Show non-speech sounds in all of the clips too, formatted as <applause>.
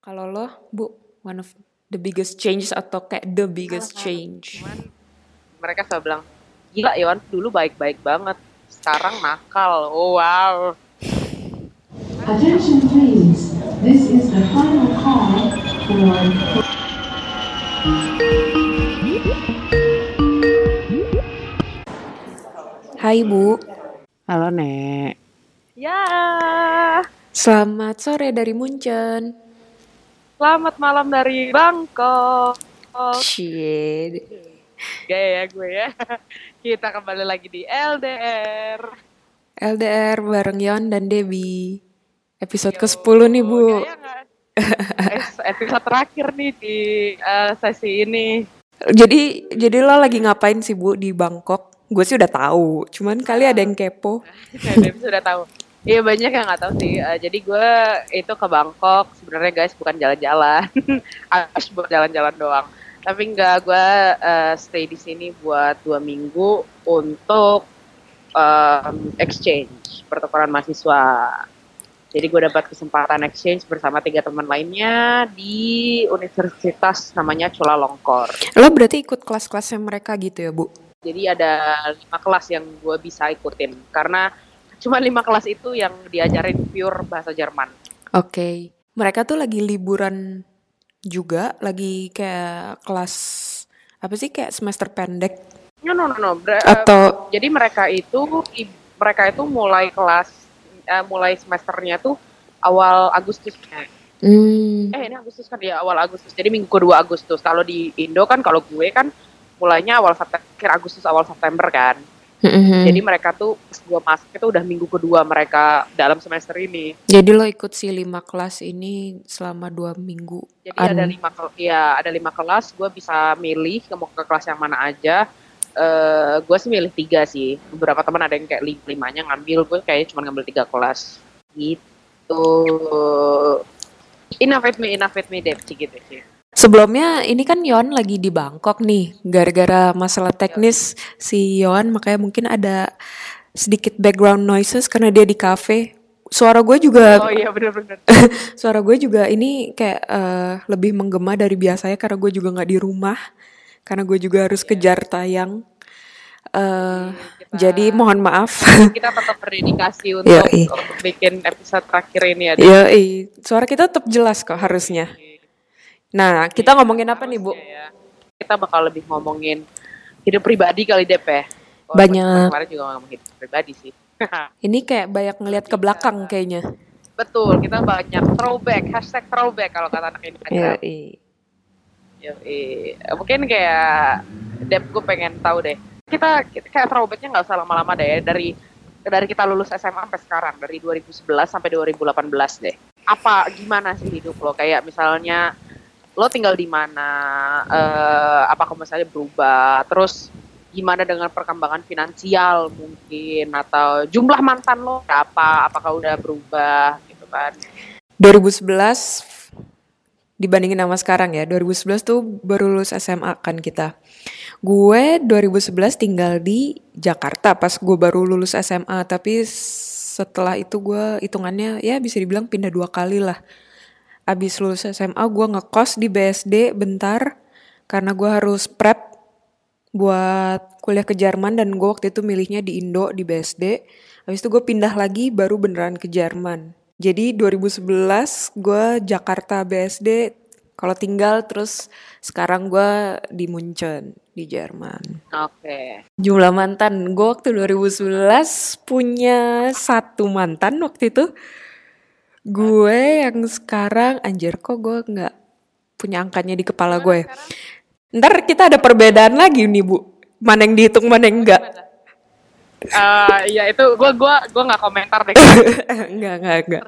Kalau lo, Bu, one of the biggest change atau kayak the biggest Salah change? Cuman mereka selalu bilang, gila Iwan dulu baik-baik banget. Sekarang nakal. Oh wow. Attention please, this is the final call for Hai Bu, Halo Nek. Ya. selamat sore dari Munchen. Selamat malam dari Bangkok. Shit. Gaya ya gue ya. <laughs> Kita kembali lagi di LDR. LDR bareng Yon dan Debbie. Episode ke-10 nih Bu. Gaya nggak? Es- Episode terakhir nih di eh, sesi ini. Jadi jadi lo lagi ngapain sih Bu di Bangkok? Gue sih udah tahu, cuman kali ada yang kepo. <laughs> Debbie sudah tahu. Iya banyak yang nggak tahu sih. Eh, jadi gue itu ke Bangkok sebenarnya guys bukan jalan-jalan, <laughs> harus buat jalan-jalan doang. Tapi enggak gue eh, stay di sini buat dua minggu untuk em, exchange pertukaran mahasiswa. Jadi gue dapat kesempatan exchange bersama tiga teman lainnya di universitas namanya Chulalongkorn. Lo berarti ikut kelas-kelasnya mereka gitu ya Bu? Jadi ada lima kelas yang gue bisa ikutin karena cuma lima kelas itu yang diajarin pure bahasa Jerman. Oke. Mereka tuh lagi liburan juga, lagi kayak kelas apa sih kayak semester pendek No no no no. Ber- atau jadi mereka itu mereka itu mulai kelas eh, mulai semesternya tuh awal Agustus. hmm, Eh ini Agustus kan ya awal Agustus. Jadi minggu kedua Agustus. Kalau di Indo kan kalau gue kan mulainya awal September, akhir Agustus awal September kan. Mhm. Jadi mereka tuh gue masuk itu udah minggu kedua mereka dalam semester ini. Jadi lo ikut si lima kelas ini selama dua minggu. Jadi An- ada lima kel- ya ada lima kelas, gue bisa milih mau ke kelas yang mana aja. eh gue sih milih tiga sih. Beberapa teman ada yang kayak lim- limanya ngambil, gue kayaknya cuma ngambil tiga kelas. Gitu. Innovate me, innovate me, Dep, gitu sih. Sebelumnya ini kan Yon lagi di Bangkok nih, gara-gara masalah teknis si Yon makanya mungkin ada sedikit background noises karena dia di cafe. Suara gue juga Oh iya bener-bener. <laughs> suara gue juga ini kayak eh, lebih menggema dari biasanya karena gue juga nggak di rumah karena gue juga harus kejar tayang eh Kita- jadi mohon maaf <laughs> Kita tetap berdedikasi untuk, Yoi. untuk bikin episode terakhir ini ya. Dep. ya suara kita tetap jelas kok harusnya nah kita ngomongin apa nih bu ya. Kita bakal lebih ngomongin hidup pribadi kali Dep ya. Walaupun Banyak. Kemarin juga ngomongin hidup pribadi sih. <laughs> ini kayak banyak ngelihat ke belakang kayaknya Betul, kita banyak throwback, hashtag throwback kalau kata anak ya Instagram. Yoi. Mungkin kayak Dep gue pengen tahu deh. Kita, kita kayak throwbacknya nggak usah lama-lama deh ya. dari dari kita lulus SMA sampai sekarang dari 2011 sampai 2018 deh. Apa gimana sih hidup lo? Kayak misalnya lo tinggal di mana? eh apakah misalnya berubah? Terus gimana dengan perkembangan finansial mungkin atau jumlah mantan lo berapa? Apakah udah berubah gitu kan? 2011 dibandingin sama sekarang ya 2011 tuh baru lulus SMA kan kita gue 2011 tinggal di Jakarta pas gue baru lulus SMA tapi setelah itu gue hitungannya ya bisa dibilang pindah dua kali lah abis lulus SMA gue ngekos di BSD bentar karena gue harus prep buat kuliah ke Jerman dan gue waktu itu milihnya di Indo di BSD. Habis itu gue pindah lagi baru beneran ke Jerman. Jadi 2011 gue Jakarta BSD kalau tinggal terus sekarang gue di Munchen di Jerman. Oke. Jumlah mantan gue waktu 2011 punya satu mantan waktu itu. Gue yang sekarang anjir kok gue nggak punya angkanya di kepala gue. Ntar kita ada perbedaan lagi nih bu. Mana yang dihitung mana yang enggak. Eh, iya itu gue gua gua nggak komentar deh. enggak enggak enggak.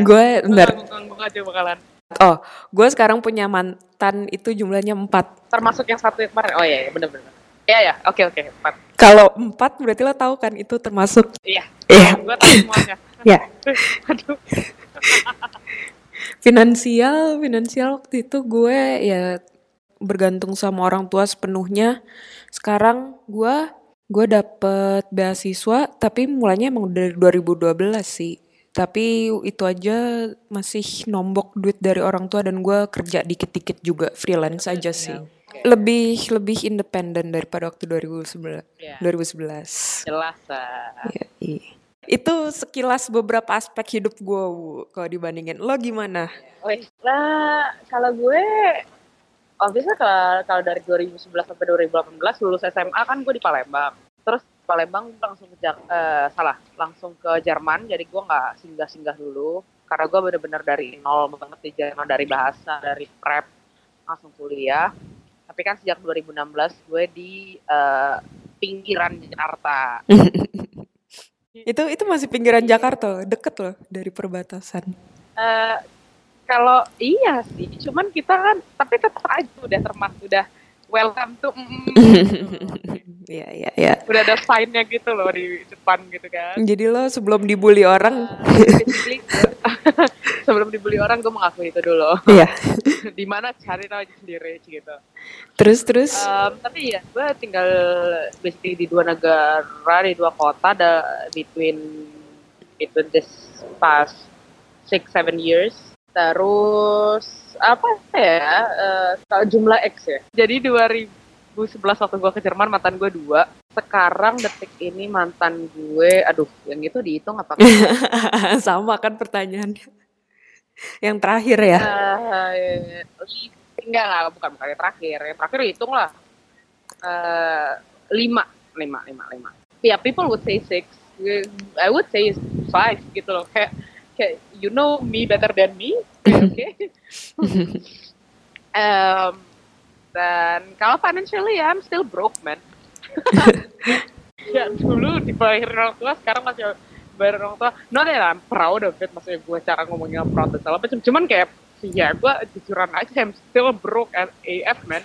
Gue. Gue bakalan. Oh, gue sekarang punya mantan itu jumlahnya empat. Termasuk yang satu yang kemarin. Oh iya, iya bener-bener. Iya ya, oke oke empat. Kalau empat berarti lo tahu kan itu termasuk. Iya. Iya. Gue tahu semuanya. <laughs> Ya. <laughs> Aduh. Finansial, finansial waktu itu gue ya bergantung sama orang tua sepenuhnya. Sekarang gue gue dapet beasiswa tapi mulanya emang dari 2012 sih. Tapi itu aja masih nombok duit dari orang tua dan gue kerja dikit-dikit juga freelance aja sih. Lebih lebih independen daripada waktu 2011. Iya. 2011. Jelas lah. Iya, iya. Itu sekilas beberapa aspek hidup gue kalau dibandingin. Lo gimana? Wih, nah kalau gue obviously kalau kalau dari 2011 sampai 2018 lulus SMA kan gue di Palembang. Terus Palembang langsung ke eh, salah, langsung ke Jerman. Jadi gue nggak singgah-singgah dulu karena gue bener-bener dari nol banget di Jerman dari bahasa, dari prep langsung kuliah. Tapi kan sejak 2016 gue di eh, pinggiran Jakarta. <laughs> Itu itu masih pinggiran Jakarta, deket loh dari perbatasan. Eh, kalau iya sih, cuman kita kan, tapi tetap aja udah termasuk udah welcome to, mm, <laughs> Iya, iya, iya. udah ada sign-nya gitu loh di depan gitu kan. Jadi lo sebelum dibully orang, Basically, <laughs> sebelum dibully orang gue mengakui itu dulu. iya. <laughs> di mana cari tahu aja sendiri gitu. Terus terus. Um, tapi ya gue tinggal basically di dua negara, di dua kota, ada between between this past six seven years. Terus apa ya? eh, kalau jumlah X ya. Jadi 2011 waktu gue ke Jerman mantan gue dua. Sekarang detik ini mantan gue, aduh, yang itu dihitung apa? <laughs> Sama kan pertanyaannya. Yang terakhir ya. Eh, enggak enggak bukan bukan yang terakhir yang terakhir hitung lah Eh, lima lima lima lima ya people would say six I would say five gitu loh kayak kayak you know me better than me. Oke <laughs> Em, dan kalau financially I'm still broke man. <laughs> Ya dulu dibayarin orang tua sekarang masih bayar orang tua. No that I'm proud of it maksudnya gue cara ngomongin I'm proud dan segala macam. Cuman kayak ya gue jujuran aja I'm still broke as AF man.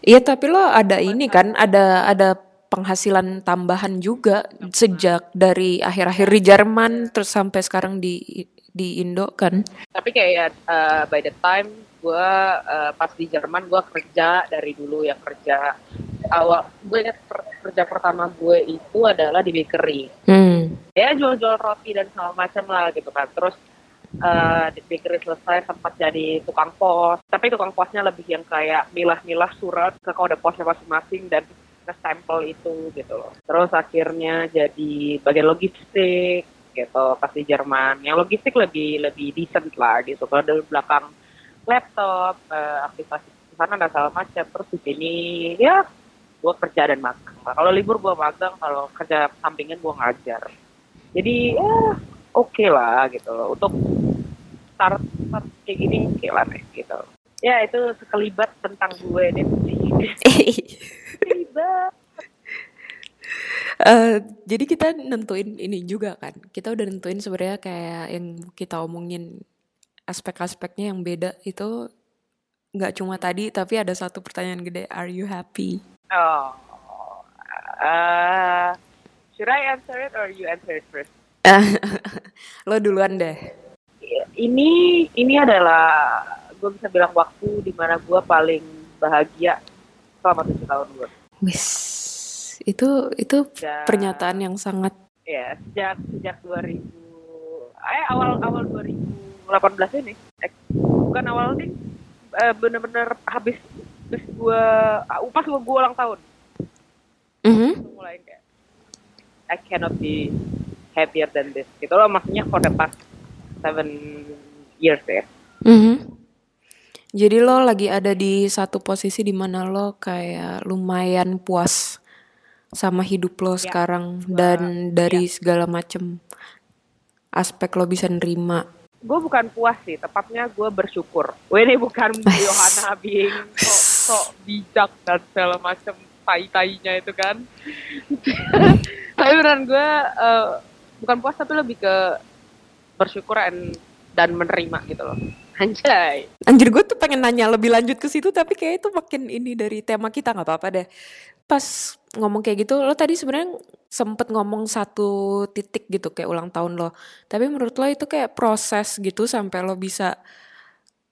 Iya tapi lo ada ini kan, ada ada penghasilan tambahan juga sejak dari akhir-akhir di Jerman terus sampai sekarang di di Indo kan. tapi kayak uh, by the time gue uh, pas di Jerman gue kerja dari dulu ya kerja awal gue ingat per- kerja pertama gue itu adalah di bakery Hmm. ya jual-jual roti dan segala macam lah gitu kan terus eh, di bakery selesai sempat jadi tukang pos tapi tukang posnya lebih yang kayak milah-milah surat ke kode posnya masing-masing dan ke stempel itu gitu loh terus akhirnya jadi bagian logistik gitu. Pas di Jerman. Yang logistik lebih lebih decent lah gitu. Kalau di belakang laptop eh, aktivasi di sana dan segala macam. Terus di sini ya gue kerja dan magang. Kalau libur gue magang kalau kerja sampingan gue ngajar. Jadi ya oke lah gitu. Loh untuk start, start kayak gini oke lah nih gitu. Ya itu sekelibat tentang gue deh <laughs> sekelibat Eh, jadi kita nentuin ini juga kan. Kita udah nentuin sebenarnya kayak yang kita omongin aspek-aspeknya yang beda itu nggak cuma tadi tapi ada satu pertanyaan gede. Are you happy? oh uh, should I answer it or you answer it first <laughs> Lo duluan deh. ini ini adalah gue bisa bilang waktu di mana gue paling bahagia selama tujuh tahun gue Wis, itu itu Dan- pernyataan yang sangat ya sejak sejak 2000 eh awal awal 2018 ini eh, bukan awal nih eh, bener-bener habis habis gue pas gue ulang tahun Mhm. itu mulai kayak I cannot be happier than this gitu loh maksudnya for the past seven years ya Mhm. Jadi lo lagi ada di satu posisi di mana lo kayak lumayan puas sama hidup lo sekarang dan dari segala macem aspek lo bisa nerima. gue bukan puas sih tepatnya gue bersyukur. Gue ini bukan <laughs> Yohana being sok sok bijak dan segala macam tai tainya itu kan. <laughs> Tapi beneran gue eh, bukan puas tapi lebih ke bersyukur and, dan menerima gitu loh. Anjay. Anjir gue tuh pengen nanya lebih lanjut ke situ tapi kayak itu makin ini dari tema kita nggak apa-apa deh. Pas ngomong kayak gitu lo tadi sebenarnya sempet ngomong satu titik gitu kayak ulang tahun lo. Tapi menurut lo itu kayak proses gitu sampai lo bisa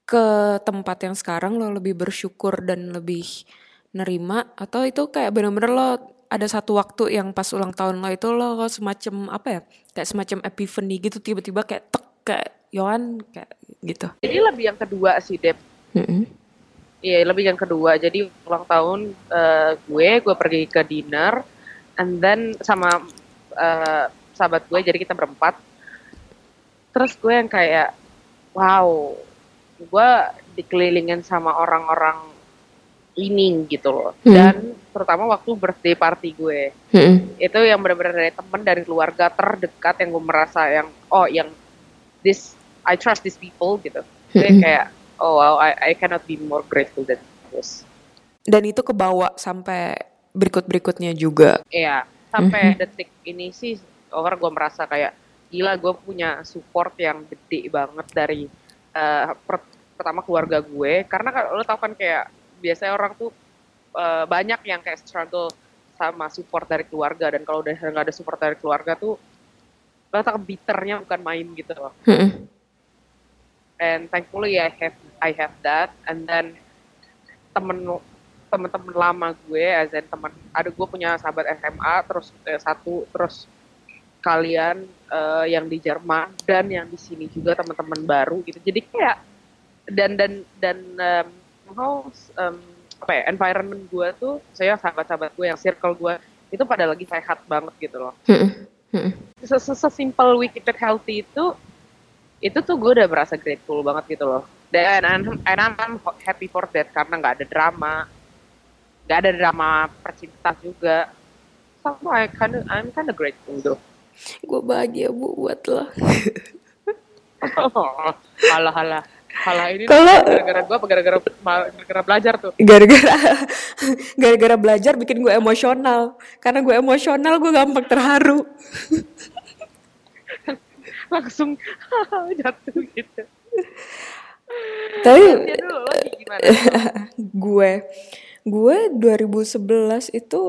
ke tempat yang sekarang lo lebih bersyukur dan lebih nerima atau itu kayak bener-bener lo ada satu waktu yang pas ulang tahun lo itu lo semacam apa ya kayak semacam epiphany gitu tiba-tiba kayak tek kayak Yohan kayak gitu Jadi lebih yang kedua sih, Dep. Mm-mm. Iya, lebih yang kedua. Jadi ulang tahun eh, gue, gue pergi ke dinner, and then sama eh, sahabat gue, jadi kita berempat. Terus gue yang kayak, wow, gue dikelilingin sama orang-orang ini gitu loh. Hmm. Dan terutama waktu birthday party gue, Mm-mm. itu yang benar-benar dari temen dari keluarga terdekat yang gue merasa yang, oh yang this, I trust these people gitu. Gue Mm-mm. kayak, oh wow, I, I cannot be more grateful than this. dan itu kebawa sampai berikut-berikutnya juga Iya, sampai Mhm. detik ini sih orang gue merasa kayak gila gue punya support yang gede banget dari eh, per- pertama keluarga gue karena kan lo tau kan kayak biasanya orang tuh eh, banyak yang kayak struggle sama support dari keluarga dan kalau udah nggak ada support dari keluarga tuh lo tau bitternya bukan main gitu loh Mm-mm. And thankfully I have I have that and then temen temen-temen lama gue as in temen ada gue punya sahabat SMA terus eh, satu terus kalian eh, yang di Jerman dan yang di sini juga teman-teman baru gitu jadi kayak dan dan dan em, how em, apa ya environment gue tuh saya sahabat-sahabat gue yang circle gue itu pada lagi sehat banget gitu loh Mm-mm. Mm-mm. Se- se- sesimpel we keep it healthy itu itu tuh gue udah berasa grateful banget gitu loh. Dan I'm, and I'm, happy for that karena nggak ada drama. Nggak ada drama percinta juga. So I kinda, I'm kinda grateful tuh gue bahagia bu buat lo. <laughs> Halah halah. Halah ini Kalau- gara-gara gue apa gara-gara gara-gara belajar tuh. Gara-gara <laughs> gara-gara belajar bikin gue emosional. Karena gue emosional gue gampang terharu <laughs> langsung <laughs> jatuh gitu. Tapi ya dulu lo gimana? <laughs> Gue gue 2011 itu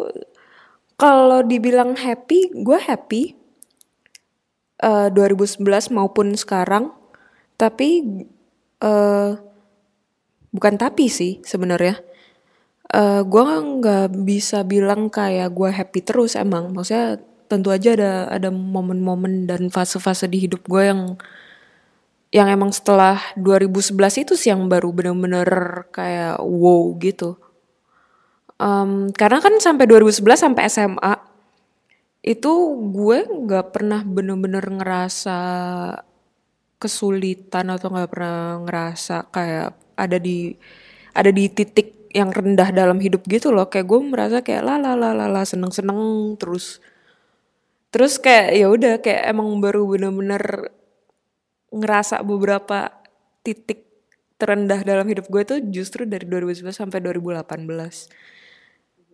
kalau dibilang happy gue happy Eh, 2011 maupun sekarang. Tapi eh bukan tapi sih sebenarnya. Eh gue nggak bisa bilang kayak gue happy terus emang. Maksudnya tentu aja ada ada momen-momen dan fase-fase di hidup gue yang yang emang setelah 2011 itu sih yang baru bener-bener kayak wow gitu. Em, karena kan sampai 2011 sampai SMA itu gue nggak pernah bener-bener ngerasa kesulitan atau nggak pernah ngerasa kayak ada di ada di titik yang rendah dalam hidup gitu loh kayak gue merasa kayak la seneng seneng terus terus kayak ya udah kayak emang baru bener-bener ngerasa beberapa titik terendah dalam hidup gue tuh justru dari 2011 sampai 2018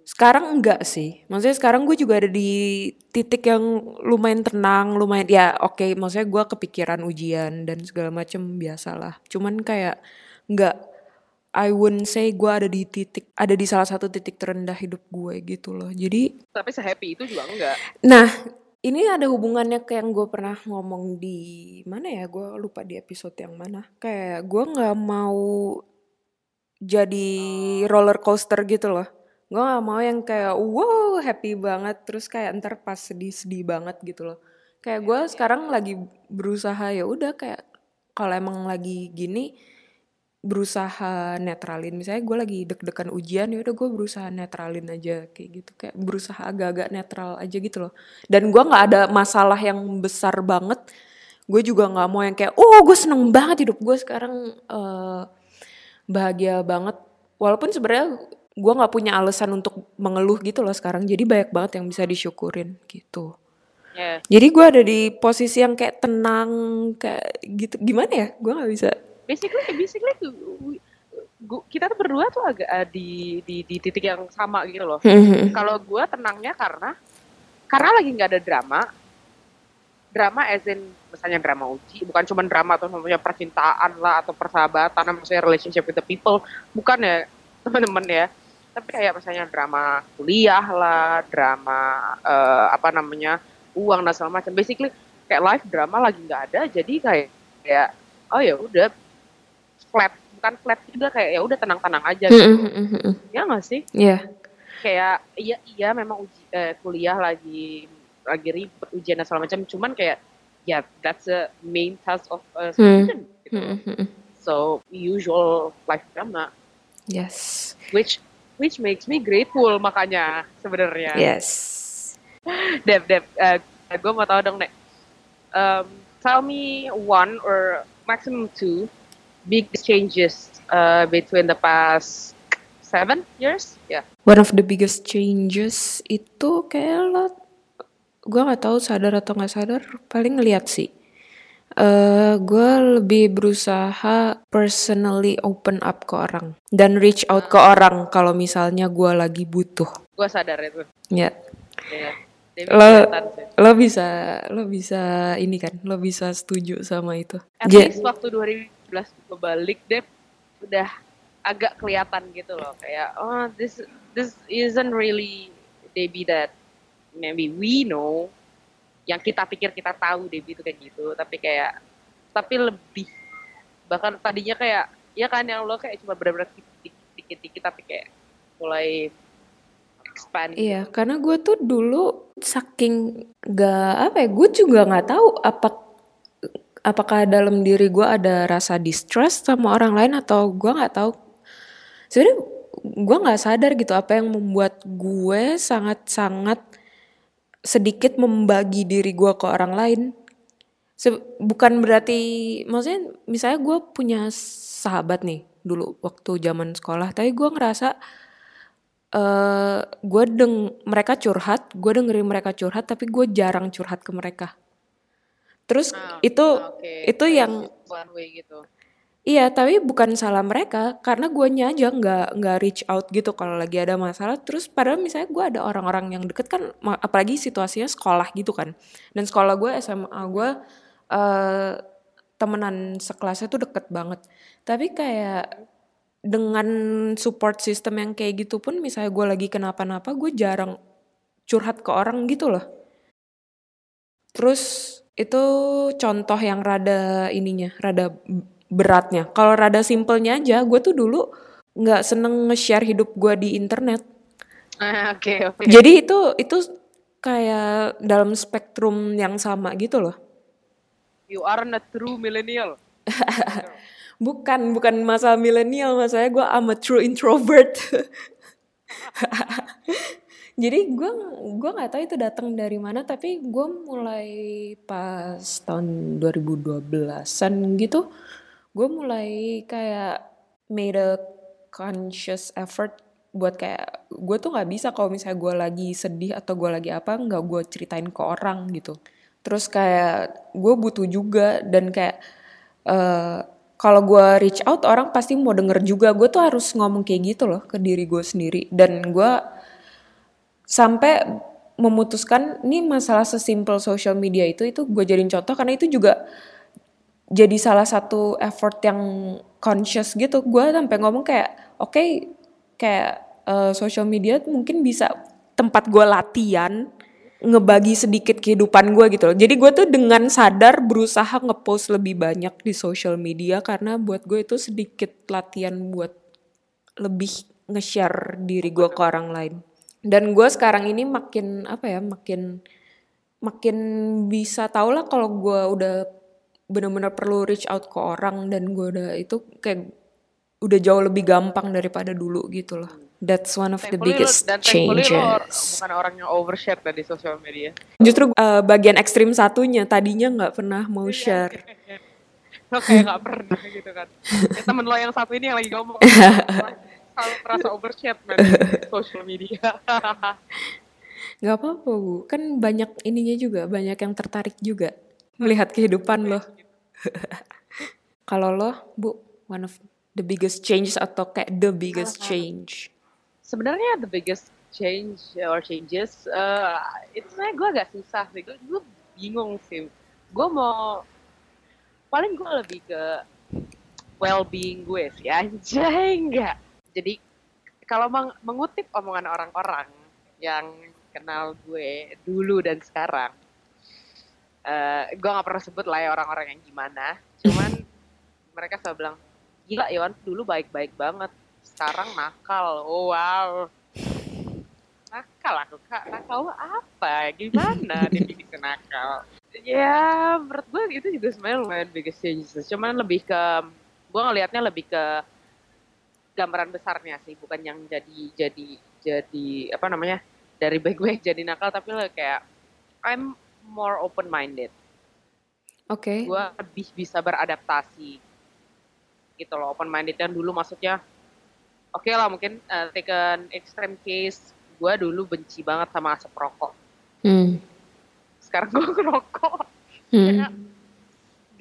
sekarang enggak sih. Maksudnya sekarang gue juga ada di titik yang lumayan tenang lumayan ya oke maksudnya gue kepikiran ujian dan segala macem biasalah. Cuman kayak enggak I wouldn't say gue ada di titik ada di salah satu titik terendah hidup gue gitu loh. Jadi tapi sehappy itu juga enggak. Nah, ini ada hubungannya ke yang gue pernah ngomong di mana ya? Gue lupa di episode yang mana. Kayak gue nggak mau jadi roller coaster gitu loh. Gue nggak mau yang kayak wow happy banget terus kayak ntar pas sedih-sedih banget gitu loh. Kayak gue sekarang lagi berusaha ya udah kayak kalau emang lagi gini berusaha netralin. Misalnya gue lagi deg-degan ujian ya udah gue berusaha netralin aja kayak gitu. Kayak berusaha agak-agak netral aja gitu loh. Dan gue nggak ada masalah yang besar banget. Gue juga nggak mau yang kayak oh gue seneng banget hidup gue sekarang. Eh, bahagia banget. Walaupun sebenarnya gue nggak punya alasan untuk mengeluh gitu loh sekarang. Jadi banyak banget yang bisa disyukurin gitu. Ya jadi gue ada di posisi yang kayak tenang kayak gitu. Gimana ya? Gue nggak bisa basically basically kita tuh berdua tuh agak eh, di di di titik yang sama gitu loh. Kalau gue tenangnya karena karena lagi nggak ada drama, drama as in misalnya drama uji, bukan cuma drama atau namanya percintaan lah atau persahabatan, maksudnya relationship with the people, bukan ya <laughs> teman-teman ya. Tapi kayak misalnya drama kuliah lah, drama eh, apa namanya uang dan segala macam. Basically kayak live drama lagi nggak ada, jadi kayak kayak oh ya udah flat bukan flat juga kayak ya udah tenang-tenang aja gitu. ya nggak sih Iya. kayak iya iya memang uji, eh, kuliah lagi lagi ribet ujian dan segala macam cuman kayak ya yeah, that's the main task of a student gitu. Mm, mm, mm. so usual life drama Yes. which which makes me grateful makanya sebenarnya Yes. Deb Deb gue mau tahu dong nek um, tell me one or maximum two big changes uh, between the past seven years yeah One of the biggest changes itu kayak lo, gue nggak tahu sadar atau nggak sadar, paling ngeliat sih. eh gue lebih berusaha personally open up ke orang dan reach out ke orang kalau misalnya gue lagi butuh. gue sadar itu Ya, ya Debbie lo lo bisa lo bisa ini kan, lo bisa setuju sama itu. at Ja- least waktu 2012 gue balik Deb udah agak kelihatan gitu loh. Kayak oh this this isn't really Debbie that maybe we know. Yang kita pikir kita tahu Debbie itu kayak gitu tapi kayak tapi lebih bahkan tadinya kayak ya kan yang lo kayak cuma benar-benar dikit-dikit tapi kayak mulai expand Iya, karena gue tuh dulu saking gak apa ya, gue juga nggak tahu apa apakah dalam diri gue ada rasa distrust sama orang lain atau gue nggak tahu. Sebenarnya gue nggak sadar gitu apa yang membuat gue sangat-sangat sedikit membagi diri gue ke orang lain. Se- bukan berarti maksudnya misalnya gue punya sahabat nih dulu waktu zaman sekolah, tapi gue ngerasa eh gue deng mereka curhat, gue dengerin mereka curhat, tapi gue jarang curhat ke mereka. Terus Ah, itu oke. itu yang one way gitu iya, tapi bukan salah mereka karena gue aja nggak nggak reach out gitu kalau lagi ada masalah. Terus padahal misalnya gue ada orang-orang yang deket kan, apalagi situasinya sekolah gitu kan. Dan sekolah gue SMA gue eh temenan sekelasnya tuh deket banget. Tapi kayak dengan support system yang kayak gitu pun misalnya gue lagi kenapa-napa gue jarang curhat ke orang gitu loh. Terus itu contoh yang rada ininya, rada beratnya. Kalau rada simpelnya aja, gue tuh dulu nggak seneng nge-share hidup gue di internet. Ah, oke oke Jadi itu itu kayak dalam spektrum yang sama gitu loh. you are a true millennial <laughs> Bukan, bukan masalah milenial, masalahnya gue I'm a true introvert. <laughs> Jadi gue gua nggak tahu itu datang dari mana, tapi gue mulai pas tahun 2012-an gitu, gue mulai kayak made a conscious effort buat kayak gue tuh nggak bisa kalau misalnya gue lagi sedih atau gue lagi apa nggak gue ceritain ke orang gitu. Terus kayak gue butuh juga dan kayak eh kalau gue reach out orang pasti mau denger juga. Gue tuh harus ngomong kayak gitu loh ke diri gue sendiri dan gue sampai memutuskan ini masalah sesimpel social media itu itu gue jadiin contoh karena itu juga jadi salah satu effort yang conscious gitu. Gue sampai ngomong kayak oke kayak eh, social media mungkin bisa tempat gue latihan ngebagi sedikit kehidupan gue gitu loh. Jadi gue tuh dengan sadar berusaha ngepost lebih banyak di social media karena buat gue itu sedikit latihan buat lebih nge-share diri gue ke orang lain dan gue sekarang ini makin apa ya makin makin bisa tau lah kalau gue udah bener-bener perlu reach out ke orang dan gue udah itu kayak udah jauh lebih gampang daripada dulu gitu loh. That's one of the Thankfully lo- biggest dan lo or- changes. bukan orang yang overshare di sosial media. Justru uh, bagian ekstrim satunya tadinya nggak pernah mau share. <laughs> Lo kayak nggak pernah gitu kan. Ya, temen lo yang satu ini yang lagi ngomong <laughs> selalu merasa overshare man <laughs> social media. Nggak apa-apa bu. Kan banyak ininya juga banyak yang tertarik juga melihat kehidupan lo. <laughs> kalau lo bu one of the biggest changes atau kayak the biggest change? Sebenarnya the biggest change or changes eh itu sebenarnya gue agak susah sih. Gue, gue bingung sih. Gue mau paling gue lebih ke well being gue sih anjay <laughs> enggak jadi kalau meng- mengutip omongan orang-orang yang kenal gue dulu dan sekarang eh gue nggak pernah sebut lah ya orang-orang yang gimana. Cuman <laughs> mereka selalu bilang gila Iwan dulu baik-baik banget. Sekarang nakal. Oh wow. Nakal aku kak. Nakal apa? Gimana? <laughs> Definisi nakal ya menurut gue itu juga sebenarnya lumayan biggest changes. Cuman lebih ke gue ngelihatnya lebih ke gambaran besarnya sih bukan yang jadi jadi jadi apa namanya dari baik-baik jadi nakal tapi kayak I'm more open minded oke okay. gue lebih bisa beradaptasi gitu loh open minded dan dulu maksudnya oke okay lah mungkin uh, take an extreme case gue dulu benci banget sama asap rokok hmm. sekarang gue <laughs> ngerokok hmm.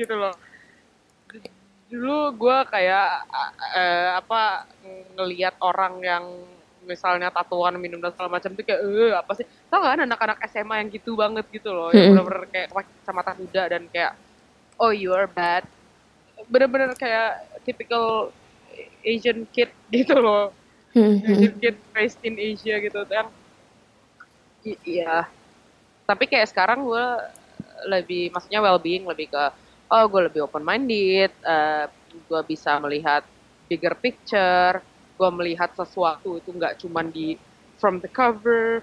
gitu loh dulu gue kayak uh, apa ngelihat orang yang misalnya tatuan minum dan segala macam tuh kayak eh apa sih? Tau gak anak-anak SMA yang gitu banget gitu loh yang bener-bener kayak pakai kacamata kuda dan kayak oh you are bad. Bener-bener kayak typical Asian kid <laughs> gitu loh. Asian kid raised in Asia gitu yang iya. Tapi kayak sekarang gue lebih maksudnya well being lebih ke oh gue lebih open minded uh, eh, gue bisa melihat bigger picture gue melihat sesuatu itu nggak cuma di from the cover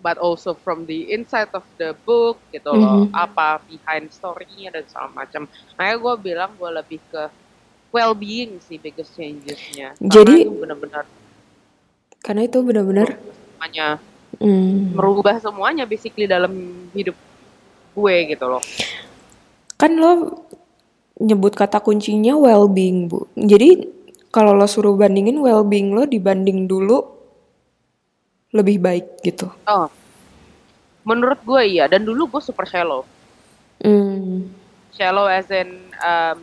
but also from the inside of the book gitu loh mm-hmm. apa behind story-nya dan segala macam makanya gue bilang gue lebih ke well being sih biggest changes-nya jadi benar-benar karena itu benar-benar semuanya mm. merubah semuanya basically dalam hidup gue gitu loh kan lo nyebut kata kuncinya well-being bu. Jadi kalau lo suruh bandingin well-being lo dibanding dulu lebih baik gitu. Oh. Menurut gue iya dan dulu gue super shallow. Mm. shallow as in um,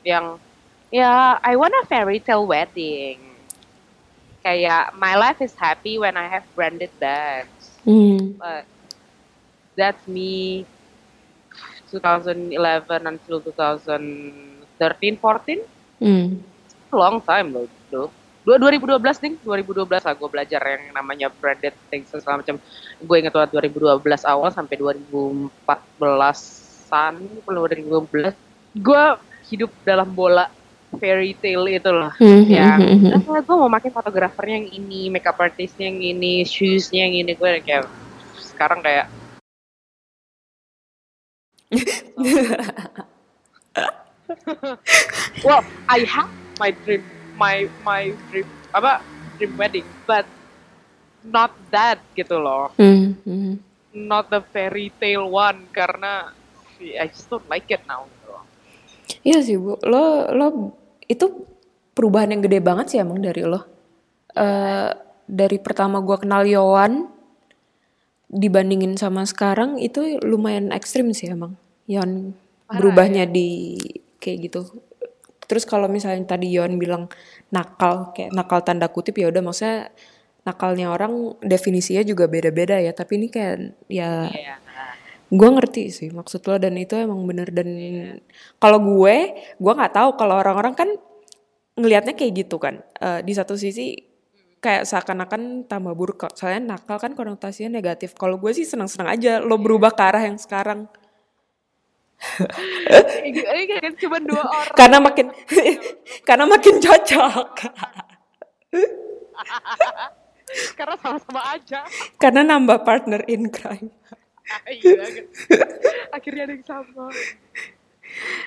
yang ya I want a fairy tale wedding. Kayak my life is happy when I have branded bags. Mm. but that's me 2011 until 2013 14 hmm. long time loh itu dua 2012 nih 2012 lah gue belajar yang namanya branded things segala macam gue ingat waktu 2012 awal sampai 2014an belum 2012 gue hidup dalam bola fairy tale itu loh mm-hmm. yang mm-hmm. gue mau makin fotografernya yang ini makeup artistnya yang ini shoesnya yang ini gue kayak sekarang kayak <laughs> well, I have my dream, my my dream apa dream wedding, but not that gitu loh. Mm -hmm. Not the fairy tale one karena I just don't like it now. Gitu Iya sih bu, lo lo itu perubahan yang gede banget sih emang dari lo. Uh, dari pertama gue kenal Yowan, dibandingin sama sekarang itu lumayan ekstrim sih emang Yon berubahnya ya? di kayak gitu terus kalau misalnya tadi Yon bilang nakal kayak nakal tanda kutip ya udah maksudnya nakalnya orang definisinya juga beda-beda ya tapi ini kayak ya yeah. gue ngerti sih maksud lo dan itu emang bener dan yeah. kalau gue gue nggak tahu kalau orang-orang kan ngelihatnya kayak gitu kan uh, di satu sisi kayak seakan-akan tambah buruk. Soalnya nakal kan konotasinya negatif. Kalau gue sih senang-senang aja lo berubah ke arah yang sekarang. Ini cuma dua <laughs> orang. Karena makin <laughs> karena makin cocok. <laughs> karena sama-sama aja. Karena nambah partner in crime. iya, akhirnya ada yang sama.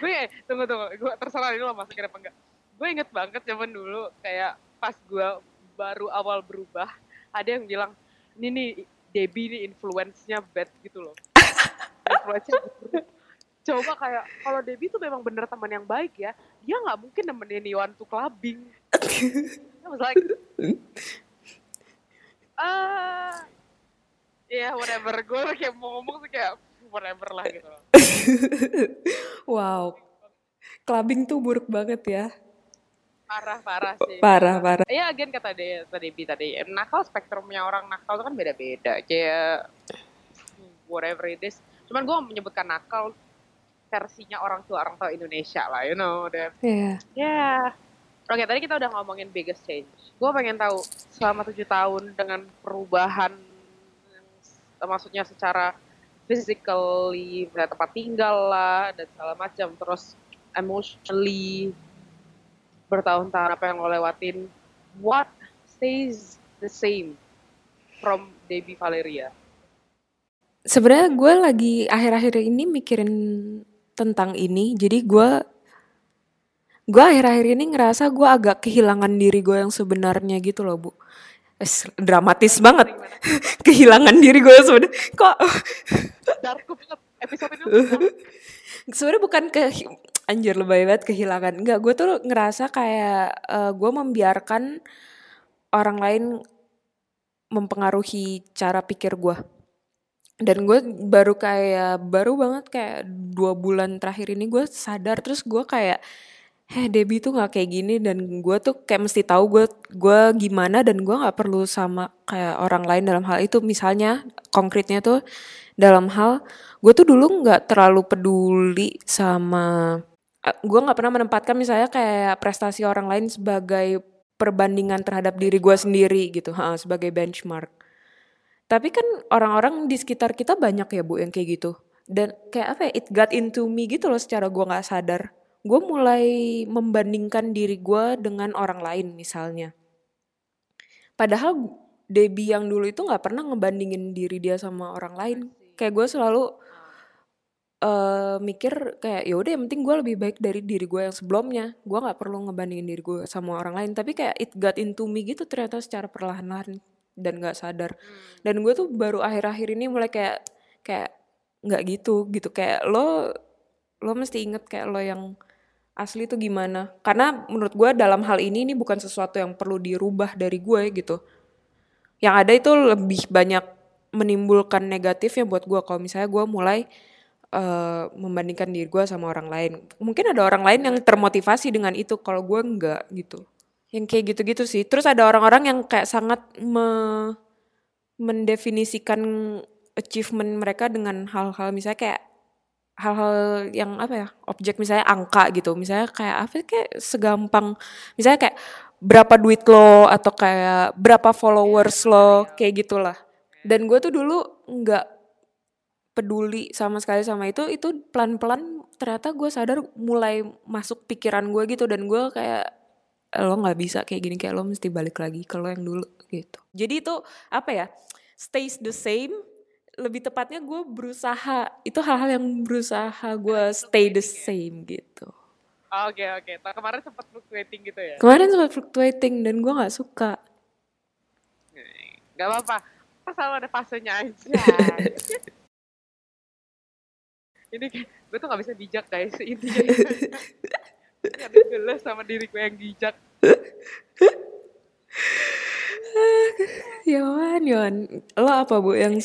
Gue eh, tunggu tunggu, gue terserah ini lo masukin apa enggak. Gue inget banget zaman dulu kayak pas gue baru awal berubah ada yang bilang ini nih Debbie nih influence-nya bad gitu loh. <laughs> Influence-nya coba kayak kalau Debbie tuh memang bener teman yang baik ya dia nggak mungkin nemenin Iwan tuh clubbing. I was like ah uh, ya yeah, whatever gue kayak mau ngomong tuh kayak whatever lah gitu <laughs> wow. Clubbing tuh buruk banget ya parah parah sih. parah parah? Iya agen kata dia tadi bi tadi nakal spektrumnya orang nakal itu kan beda beda kayak whatever it is. Cuman gue menyebutkan nakal versinya orang tua orang tua Indonesia lah you know deh iya. Yeah. yeah. oke okay, tadi kita udah ngomongin biggest change. Gue pengen tahu selama tujuh tahun dengan perubahan maksudnya secara physically tempat tinggal lah dan segala macam terus emotionally bertahun-tahun apa yang lo lewatin what stays the same from Debbie Valeria Sebenarnya gue lagi akhir-akhir ini mikirin tentang ini. Jadi gue gue akhir-akhir ini ngerasa gue agak kehilangan diri gue yang sebenarnya gitu loh bu. Es, dramatis banget <laughs> kehilangan diri gue sebenarnya. Kok dark banget episode ini <laughs> sebenarnya bukan ke anjir lebay banget kehilangan. Enggak, gue tuh ngerasa kayak eh, gue membiarkan orang lain mempengaruhi cara pikir gue dan gue baru kayak baru banget kayak dua bulan terakhir ini gue sadar terus gue kayak heh Debbie tuh nggak kayak gini. Dan gue tuh kayak mesti tahu gue gue gimana dan gue nggak perlu sama kayak orang lain dalam hal itu. Misalnya konkretnya tuh dalam hal gue tuh dulu nggak terlalu peduli sama gue nggak pernah menempatkan misalnya kayak prestasi orang lain sebagai perbandingan terhadap diri gue sendiri gitu ha, sebagai benchmark tapi kan orang-orang di sekitar kita banyak ya bu yang kayak gitu. Dan kayak apa ya, it got into me gitu loh secara gue gak sadar. Gue mulai membandingkan diri gue dengan orang lain misalnya. Padahal Debbie yang dulu itu gak pernah ngebandingin diri dia sama orang lain. Kayak gue selalu uh, mikir kayak ya udah yang penting gue lebih baik dari diri gue yang sebelumnya. Gue nggak perlu ngebandingin diri gue sama orang lain. Tapi kayak it got into me gitu ternyata secara perlahan-lahan dan nggak sadar. Dan gue tuh baru akhir-akhir ini mulai kayak kayak nggak gitu gitu. Kayak lo lo mesti inget kayak lo yang asli tuh gimana. Karena menurut gue dalam hal ini ini bukan sesuatu yang perlu dirubah dari gue gitu. Yang ada itu lebih banyak menimbulkan negatifnya buat gue kalau misalnya gue mulai uh, membandingkan diri gue sama orang lain. Mungkin ada orang lain yang termotivasi dengan itu kalau gue enggak gitu. Yang kayak gitu-gitu sih. Terus ada orang-orang yang kayak sangat me mendefinisikan achievement mereka dengan hal-hal misalnya kayak hal-hal yang apa ya objek misalnya angka gitu. Misalnya kayak apa kayak segampang misalnya kayak berapa duit lo atau kayak berapa followers lo kayak gitulah. Dan gue tuh dulu nggak peduli sama sekali sama itu itu pelan-pelan ternyata gue sadar mulai masuk pikiran gue gitu dan gue kayak lo nggak bisa kayak gini kayak lo mesti balik lagi kalau yang dulu gitu. Jadi itu apa ya stays the same lebih tepatnya gue berusaha itu hal-hal yang berusaha gue stay the same gitu. Oke oke. Okay. kemarin sempat fluctuating gitu ya? Kemarin sempat fluctuating dan gue nggak suka. Nggak apa-apa. Selalu ada fasenya aja <laughs> ini gue tuh nggak bisa bijak guys intinya ada jelas sama diri gue yang bijak Yohan, Yohan, lo apa bu yang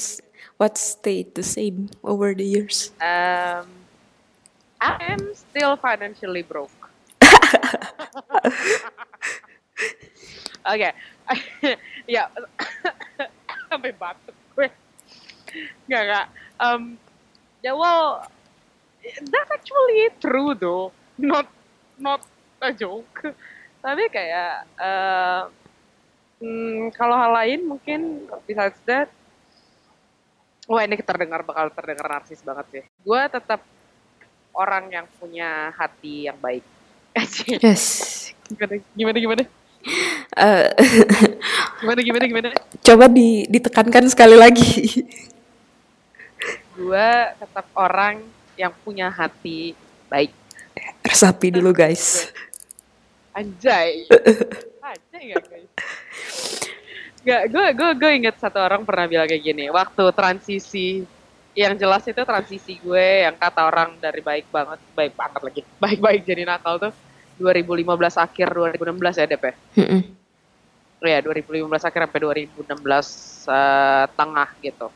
what stayed the same over the years? Um, I am still financially broke. Oke, <laughs> ya sampai batuk gue. Gak gak. Um, ya well, that's actually true though. Not not a joke. Tapi kayak uh, hmm, kalau hal lain mungkin besides that wah ini terdengar bakal terdengar narsis banget sih. Gue tetap orang yang punya hati yang baik. <laughs> Yes. Gimana gimana gimana? Uh, <laughs> gimana gimana gimana? coba di, ditekankan sekali lagi. Gue tetap orang yang punya hati baik Resapi dulu guys. Anjay. <laughs> Anjay gak guys? Gak, gue gue gue inget satu orang pernah bilang kayak gini. Waktu transisi, yang jelas itu transisi gue yang kata orang dari baik banget, baik banget lagi, <laughs> baik-baik jadi nakal tuh 2015 akhir 2016 ya DP. Mm -mm. Ya 2015 akhir sampai 2016 uh, tengah gitu.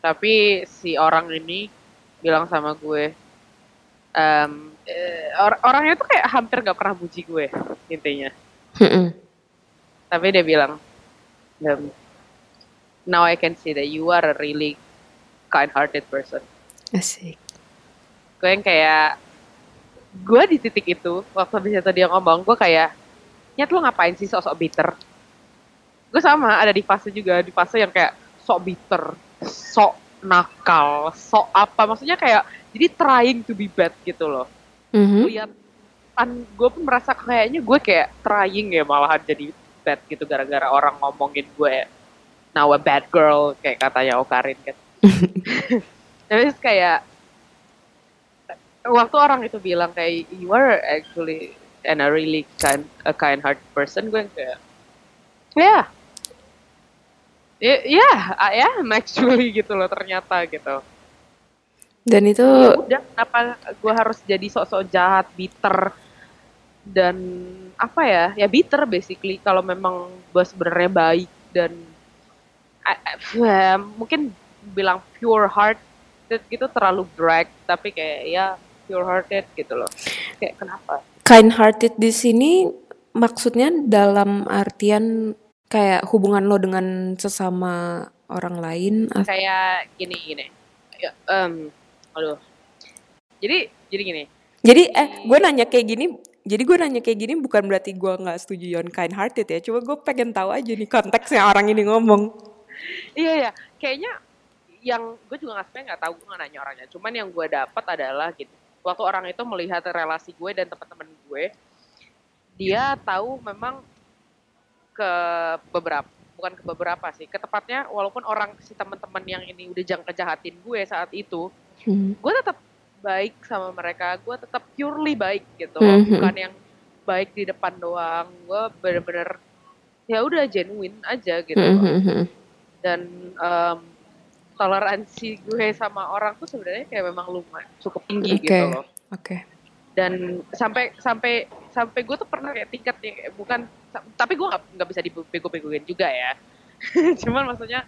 Tapi si orang ini bilang sama gue, um, or orangnya tuh kayak hampir gak pernah puji gue intinya. Tapi dia bilang, um, now I can see that you are a really kind-hearted person. Asik. Gue yang kayak, gue di titik itu, waktu bisa itu dia ngomong, gue kayak, nyat lo ngapain sih sok-sok bitter? Gue sama, ada di fase juga, di fase yang kayak sok bitter, sok nakal, sok apa, maksudnya kayak, jadi trying to be bad gitu loh. Mm-hmm. lihat kan gue pun merasa kayaknya gue kayak trying ya malahan jadi bad gitu gara-gara orang ngomongin gue. Now a bad girl kayak katanya Okarin kan. <laughs> Terus kayak waktu orang itu bilang kayak you are actually and a really kind a kind heart person gue yang kayak yeah ya yeah, I am actually gitu loh ternyata gitu. Dan itu ya udah kenapa gue harus jadi sok-sok jahat bitter? Dan apa ya? Ya bitter basically. Kalau memang gue sebenarnya baik dan ya, mungkin bilang pure hearted gitu terlalu drag tapi kayak ya pure hearted gitu loh. Kayak kenapa? Kind hearted di sini maksudnya dalam artian kayak hubungan lo dengan sesama orang lain kayak gini gini ya, em, aduh jadi jadi gini Jadi eh gue nanya kayak gini, jadi gue nanya kayak gini bukan berarti gue nggak setuju Yon kind hearted ya, cuma gue pengen tahu aja nih konteksnya orang ini ngomong. Iya ya, kayaknya yang gue juga nggak sebenarnya nggak tahu gue nggak nanya orangnya. Cuman yang gue dapat adalah gitu. Waktu orang itu melihat relasi gue dan teman-teman gue, dia tahu memang ke beberapa bukan ke beberapa sih, ke tepatnya walaupun orang si teman-teman yang ini udah jangan kejahatin gue saat itu, Hmm. gue tetap baik sama mereka, gue tetap purely baik gitu, Mhm. bukan yang baik di depan doang. Gue bener-bener ya udah genuine aja gitu. Hmm, hmm, hmm. dan em, toleransi gue sama orang tuh sebenarnya kayak memang lumayan cukup tinggi Oke. gitu loh Oke. dan sampai sampai sampai gue tuh pernah kayak tingkat yang kayak bukan tapi gue nggak bisa dibego-begoin juga ya <laughs> cuman maksudnya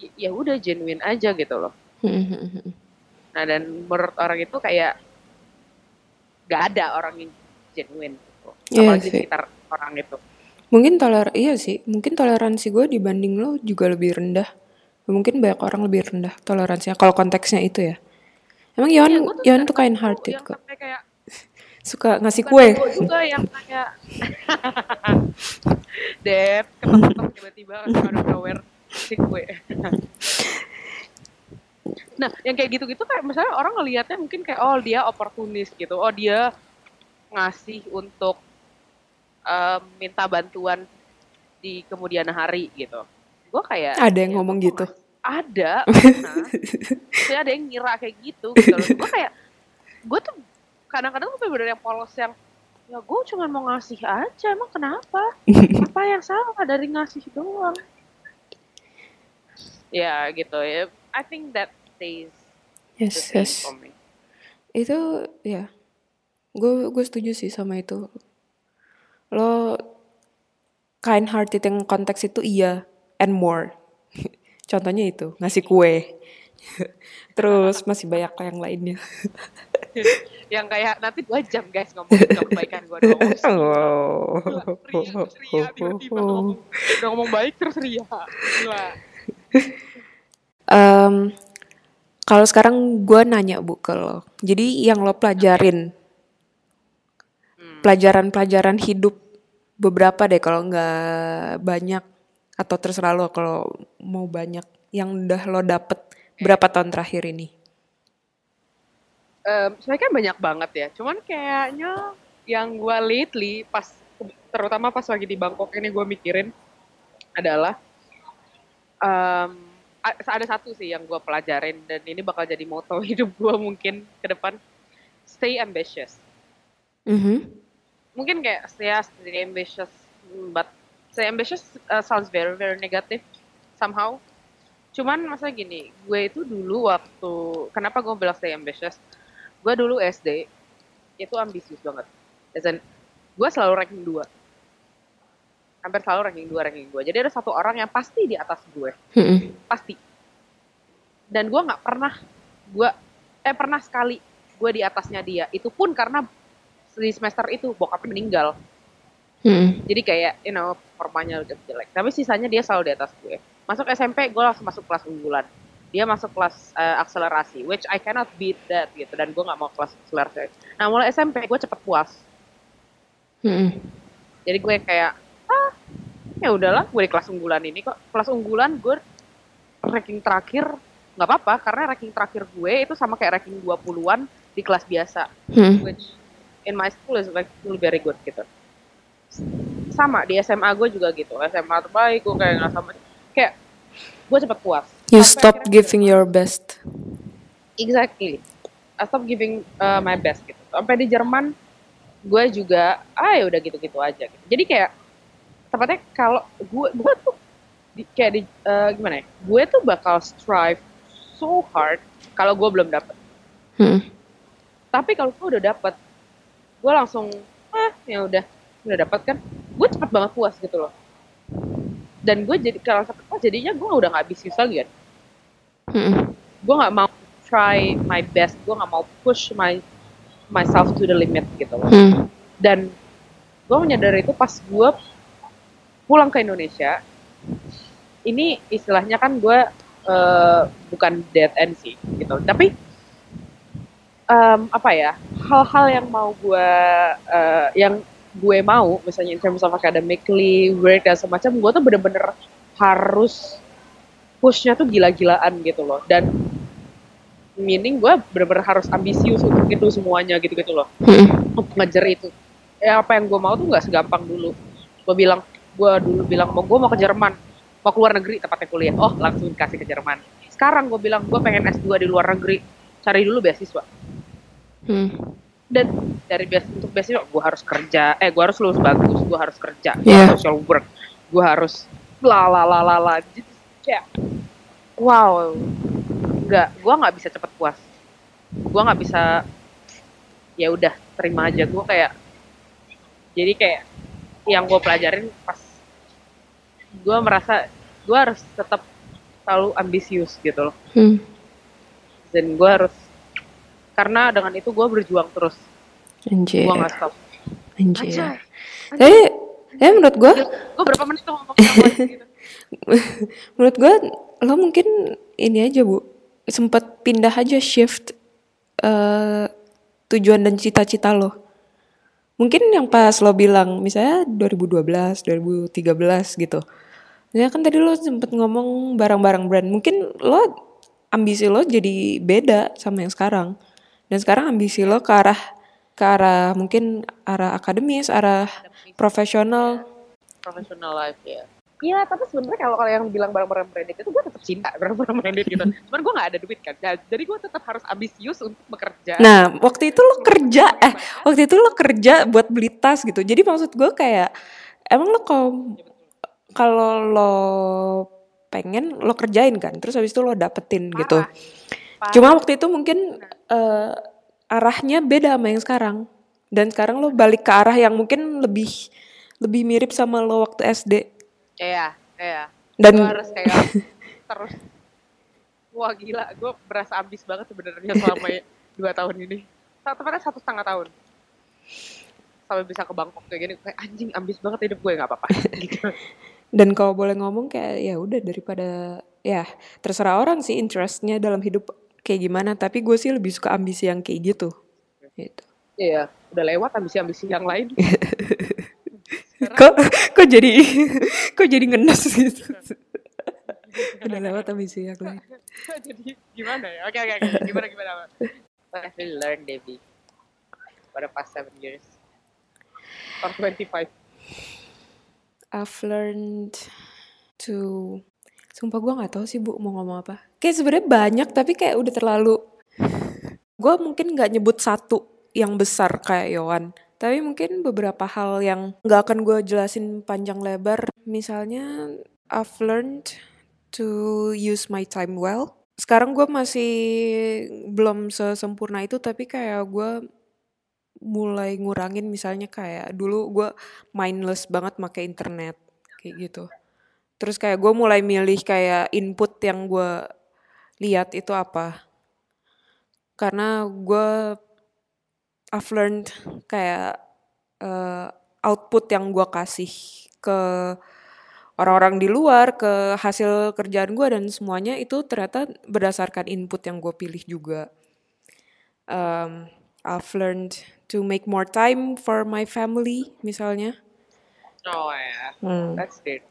y- ya udah genuine aja gitu loh Hmm, hmm, hmm. nah dan menurut orang itu kayak gak ada orang yang genuine gitu. Iya apalagi sih. sekitar orang itu Mungkin toler iya sih, mungkin toleransi gue dibanding lo juga lebih rendah. Mungkin banyak orang lebih rendah toleransinya kalau konteksnya itu ya. Emang Yon Iya, gue tuh Yon tuh kind hearted kok. kayak Suka ngasih bukan kue. juga yang kayak <laughs> Dep, ketok-ketok tiba-tiba out of nowhere si kue. <laughs> nah, yang kayak gitu-gitu kayak misalnya orang ngelihatnya mungkin kayak oh dia oportunis gitu. Oh dia ngasih untuk em, minta bantuan di kemudian hari gitu. Gue kayak Ada yang ya, ngomong gitu. ngasih- Ada. <laughs> Saya ada yang ngira kayak gitu gitu. Gue kayak gue tuh kadang-kadang tuh bener-bener yang polos yang ya gue cuma mau ngasih aja emang kenapa <laughs> apa yang salah dari ngasih doang ya gitu ya I think that stays Yes, yes. for me Itu ya. Gue gue setuju sih sama itu. Lo kind hearted yang konteks itu iya and more. <laughs> Contohnya itu, ngasih kue. <laughs> Terus masih banyak yang lainnya. <laughs> yang kayak nanti dua jam guys ngomongin kebaikan gue doang <laughs> Oh. Gila, ria, ria, tiba-tiba ngomong, udah ngomong baik terus ria Gila. Em, kalau sekarang gue nanya bu ke lo. Jadi yang lo pelajarin, Hmm. pelajaran-pelajaran hidup beberapa deh kalau nggak banyak atau terserah lo kalau mau banyak yang udah lo dapet berapa tahun terakhir ini. Em, sebenarnya kan banyak banget ya. Cuman kayaknya yang gue lately pas terutama pas lagi di Bangkok ini gue mikirin adalah a- ada satu sih yang gue pelajarin dan ini bakal jadi moto <laughs> hidup gue mungkin ke depan stay ambitious. Mhm. Mungkin kayak ya stay ambitious, but stay ambitious uh, sounds very very negative somehow. Cuman masa gini, gue itu dulu waktu kenapa gue bilang stay ambitious? Gue dulu SD itu ambisius banget. Dan gue selalu ranking 2. Hampir selalu ranking 2, ranking 2. Jadi ada satu orang yang pasti di atas gue, pasti. Dan gue nggak pernah, gue eh pernah sekali gue di atasnya dia. Itu pun karena di semester itu bokapnya meninggal. Jadi kayak, you know, performanya udah jelek. Tapi sisanya dia selalu di atas gue. Masuk SMP, gue langsung masuk kelas unggulan. Dia masuk kelas eh, akselerasi, which I cannot beat that gitu. Dan gue nggak mau kelas akselerasi. Nah, mulai SMP gue cepet puas. Mhm. Jadi gue kayak, ah, ya udahlah, gue di kelas unggulan ini kok. Kelas unggulan gue ranking terakhir nggak apa-apa karena ranking terakhir gue itu sama kayak ranking 20-an di kelas biasa Mhm. which in my school is like still very good gitu. Sama di SMA gue juga gitu. SMA terbaik gue kayak nggak sama kayak gue cepet puas. You Sampai stop giving your best. exactly. I stop giving uh, my best gitu. Sampai di Jerman gue juga ah ya udah gitu-gitu aja gitu. jadi kayak tepatnya kalau gue <laughs> gue tuh di, kayak di uh, gimana ya? Gue tuh bakal strive so hard kalau gue belum dapet. Hmm. tapi kalau gue udah dapet gue langsung ah ya udah udah dapet kan? Gue cepet banget puas gitu loh dan gue jadi kalau puas jadinya gue udah nggak ambisius lagi kan Hmm. gue nggak mau try my best gue nggak mau push my myself to the limit gitu loh Hmm. dan gue menyadari itu pas gue pulang ke Indonesia ini istilahnya kan gue eh, bukan dead end sih gitu tapi em, apa ya hal-hal yang mau gue eh, yang gue mau misalnya in terms of academically work dan semacam gue tuh bener-bener harus pushnya tuh gila-gilaan gitu loh. Dan meaning gue bener-bener harus ambisius untuk itu semuanya gitu-gitu loh. Hmm. untuk ngejar itu. Ya apa yang gue mau tuh nggak segampang dulu. Gue bilang gue dulu bilang mau gue mau ke Jerman. Mau keluar negeri tepatnya kuliah. Oh langsung kasih ke Jerman. Sekarang gue bilang gue pengen S2 di luar negeri. Cari dulu beasiswa. Hmm. Dan dari beas untuk beasiswa gue harus kerja eh gue harus lulus bagus gue harus kerja gue harus social work gue harus la la la la la Jadi kayak wow nggak gue nggak bisa cepet puas. Gue nggak bisa ya udah terima aja. Gue kayak jadi kayak yang gue pelajarin pas gue merasa gue harus tetap selalu ambisius gitu loh. Hmm. dan gue harus karena dengan itu gue berjuang terus Anjir. gue nggak stop Anjir. Anjay. Tapi, ya menurut gue, gue berapa menit tuh ngomong <laughs> gitu menurut gue lo mungkin ini aja bu, sempet pindah aja shift eh, tujuan dan cita-cita lo. Mungkin yang pas lo bilang misalnya 2012, 2013 gitu. Ya kan tadi lo sempet ngomong barang-barang brand. Mungkin lo ambisi lo jadi beda sama yang sekarang. Dan sekarang ambisi lo ke arah ke arah mungkin arah akademis, arah profesional. professional life ya Iya, tapi sebenarnya kalau kalau yang bilang barang-barang branded itu gue tetap cinta barang-barang branded gitu. <laughs> Cuman gue nggak ada duit kan, Nah, jadi gue tetap harus ambisius untuk bekerja. Nah, waktu itu lo kerja, eh, waktu itu lo kerja buat beli tas gitu. Jadi maksud gue kayak, emang lo kalau kalau lo pengen lo kerjain kan, terus habis itu lo dapetin gitu. Parah. Cuma waktu itu mungkin eh, arahnya beda sama yang sekarang. Dan sekarang lo balik ke arah yang mungkin lebih lebih mirip sama lo waktu SD. Iya, iya. Dan Gue harus kayak <laughs> terus. Wah gila, gue berasa ambis banget sebenarnya selama dua tahun ini. Satu tepatnya satu setengah tahun. Sampai bisa ke Bangkok kayak gini, kayak anjing ambis banget hidup gue nggak apa-apa. <laughs> gitu. Dan kalau boleh ngomong kayak ya udah daripada ya terserah orang sih interestnya dalam hidup kayak gimana. Tapi gue sih lebih suka ambisi yang kayak gitu. Gitu. Iya, udah lewat ambisi-ambisi yang lain. <laughs> Kok kok jadi kok jadi ngenes gitu. <laughs> udah lewat ambisi yang lain. <laughs> Jadi gimana ya? Oke oke oke. Gimana gimana? What have you learned, Debbie? For the past seven years. Or 25. I've learned to Sumpah gue nggak tahu sih bu mau ngomong apa. Kayak sebenarnya banyak tapi kayak udah terlalu. <sighs> Gue mungkin nggak nyebut satu yang besar kayak Yowan. Tapi mungkin beberapa hal yang nggak akan gue jelasin panjang lebar. Misalnya I've learned to use my time well. Sekarang gue masih belum sesempurna itu tapi kayak gue mulai ngurangin misalnya kayak dulu gue mindless banget pakai internet kayak gitu. Terus kayak gue mulai milih kayak input yang gue lihat itu apa. Karena gue I've learned kayak eh, output yang gue kasih ke orang-orang di luar, ke hasil kerjaan gue dan semuanya itu ternyata berdasarkan input yang gue pilih juga. Um, I've learned to make more time for my family misalnya. Oh ya, Hmm. that's great.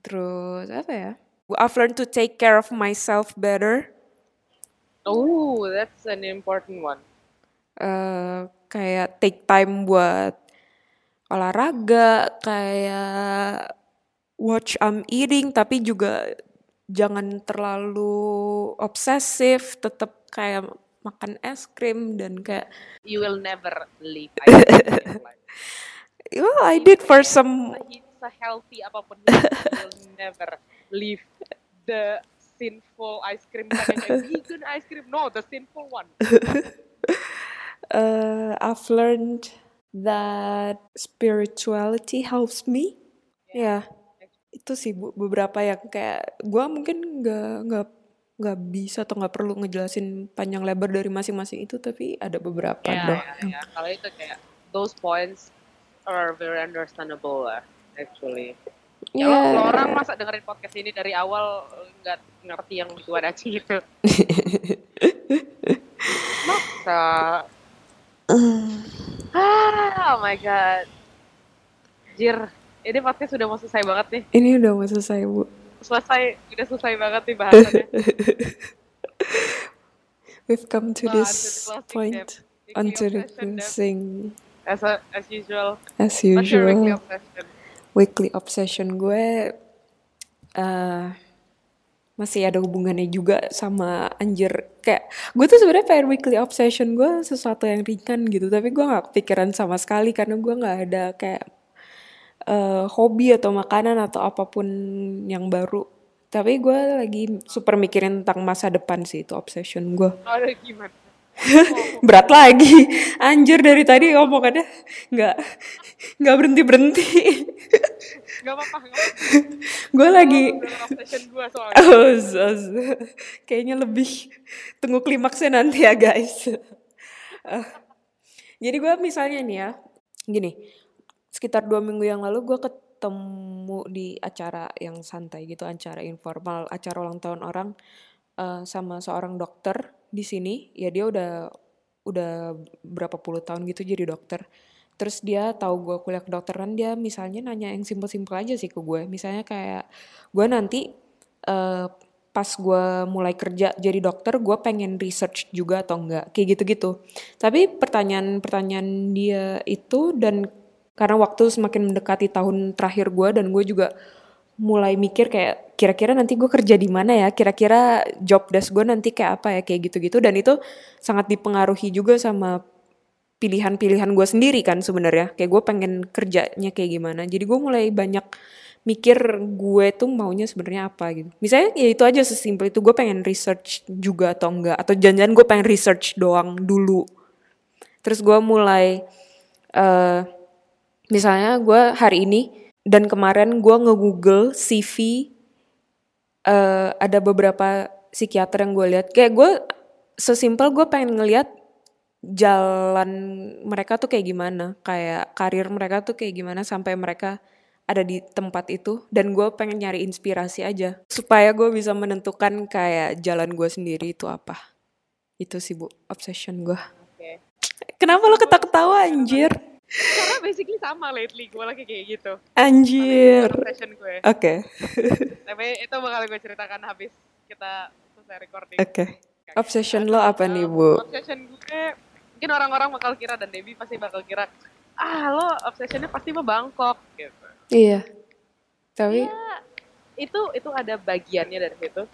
Terus apa ya? I've learned to take care of myself better. Oh, that's an important one. eh kayak take time buat olahraga, kayak watch I'm eating, tapi juga jangan terlalu obsesif tetap kayak makan es krim dan kayak You will never leave. Like, <laughs> well I did for some se- se-healthy apa pun itu, you will never leave the sinful ice cream yang kayak vegan ice cream. No the sinful one. <laughs> Uh, I've learned that spirituality helps me. Ya, itu sih bu, beberapa yang kayak gua mungkin nggak nggak nggak bisa atau nggak perlu ngejelasin panjang lebar dari masing-masing itu, tapi ada beberapa ya doh. ya ya kalau itu kayak those points are very understandable lah actually ya Ya, lo orang masa dengerin podcast ini dari awal nggak ngerti yang gimana sih gitu. <laughs> Masa ah. Oh my god. Jir ini podcast sudah mau selesai banget nih. Ini udah mau selesai bu. selesai udah selesai banget nih bahasannya. <laughs> We've come to Well, this closing, point, onto the closing as a, as usual. As usual. Weekly obsession gue eh masih ada hubungannya juga sama anjir. Kayak gue tuh sebenarnya pengen weekly obsession gue sesuatu yang ringan gitu tapi gue nggak kepikiran sama sekali karena gue nggak ada kayak eh, hobi atau makanan atau apa pun yang baru. Tapi gue lagi super mikirin tentang masa depan sih itu obsession gue. Ada gimana <laughs> berat lagi. Anjir dari tadi omongannya nggak nggak berhenti berhenti Gak apa-apa, <laughs> gue lagi os. <laughs> Kayaknya lebih tunggu klimaksnya nanti ya guys. Eh, jadi gue misalnya nih ya, gini, sekitar dua minggu yang lalu gue ketemu di acara yang santai gitu, acara informal, acara ulang tahun orang eh, sama seorang dokter di sini. Ya dia udah udah berapa puluh tahun gitu jadi dokter. Terus dia tahu gue kuliah kedokteran, dia misalnya nanya yang simpel-simpel aja sih ke gue. Misalnya kayak gue nanti eh, pas gue mulai kerja jadi dokter, gue pengen research juga atau enggak, kayak gitu-gitu. Tapi pertanyaan-pertanyaan dia itu dan karena waktu semakin mendekati tahun terakhir gue dan gue juga mulai mikir kayak kira-kira nanti gue kerja di mana ya, kira-kira job desk gue nanti kayak apa ya, kayak gitu-gitu. Dan itu sangat dipengaruhi juga sama pilihan-pilihan gue sendiri kan sebenarnya. Kayak gue pengen kerjanya kayak gimana. Jadi gue mulai banyak mikir gue tuh maunya sebenarnya apa gitu. Misalnya ya itu aja sesimpel itu. Gue pengen research juga atau enggak? Atau jangan-jangan gue pengen research doang dulu. Terus gue mulai eh misalnya gue hari ini dan kemarin gue nge-google CV eh ada beberapa psikiater yang gue lihat kayak gue sesimpel gue pengen ngelihat jalan mereka tuh kayak gimana, kayak karir mereka tuh kayak gimana sampai mereka ada di tempat itu dan gue pengen nyari inspirasi aja supaya gue bisa menentukan kayak jalan gue sendiri itu apa. Itu sih bu obsession gue. Oke. Kenapa lo ketawa-ketawa anjir? Karena basically sama lately gue lagi kayak gitu. Anjir. Obsession gue. Oke. Tapi itu bakal gue ceritakan habis kita selesai recording. Oke. Obsession lo apa nih bu? Obsession gue, mungkin orang-orang bakal kira dan Debbie pasti bakal kira, ah lo obsessionnya pasti mau Bangkok gitu. Iya. Tapi Ya, itu itu ada bagiannya dari situ.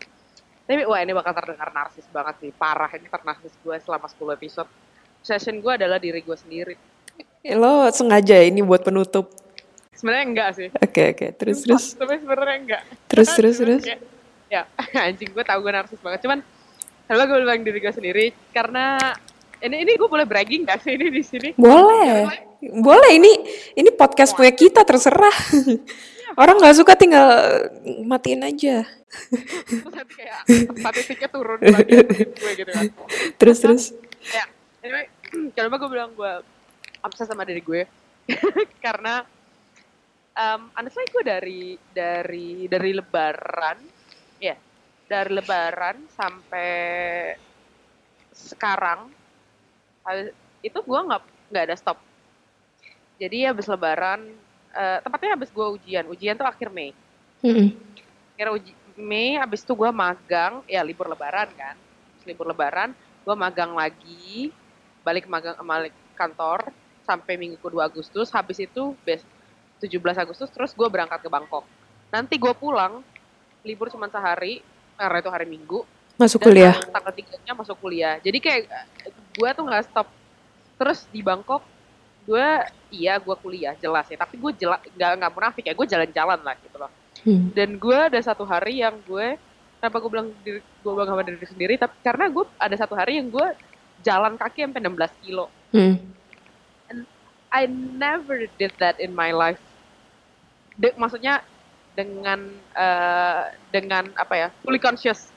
Tapi wah ini bakal terdengar narsis banget sih, parah ini ternarsis gue selama 10 episode. Obsession gue adalah diri gue sendiri. Lo sengaja ini buat penutup. Sebenarnya enggak sih. Oke oke. Terus terus. Tapi sebenarnya enggak. Terus terus terus. kayak, ya <laughs> anjing gue tau gue narsis banget. Cuman kalau gue bilang diri gue sendiri karena ini ini gue boleh bragging gak sih ini di sini? Boleh, boleh ini ini podcast punya kita terserah. <laughs> Orang nggak suka tinggal matiin aja. Terus nanti kayak statistiknya turun gue gitu kan. <laughs> Terus terus. Ya, anyway, <clears throat> kenapa gue bilang gue obses sama diri gue? <laughs> karena um, honestly gue dari dari dari lebaran ya dari lebaran sampai sekarang itu gue nggak nggak ada stop. Jadi habis lebaran eh, tempatnya habis gue ujian ujian tuh akhir Mei. Kira uji Mei habis itu gue magang ya libur lebaran kan. Habis libur lebaran gue magang lagi balik magang balik kantor sampai minggu kedua Agustus habis itu bes 17 Agustus terus gue berangkat ke Bangkok nanti gue pulang libur cuma sehari karena itu hari Minggu. Masuk Dan kuliah. tanggal tiganya masuk kuliah. Jadi kayak gue tuh nggak stop. Terus di Bangkok gue iya gue kuliah jelas ya. Tapi gue jelas nggak nggak munafik ya. Gue jalan-jalan lah gitu loh. Hmm. Dan gue ada satu hari yang gue kenapa gue bilang diri gue bangga sama diri sendiri. Tapi karena gue ada satu hari yang gue jalan kaki sampai 16 kilo. Hmm. I never did that in my life. De- maksudnya dengan eh, dengan apa ya fully conscious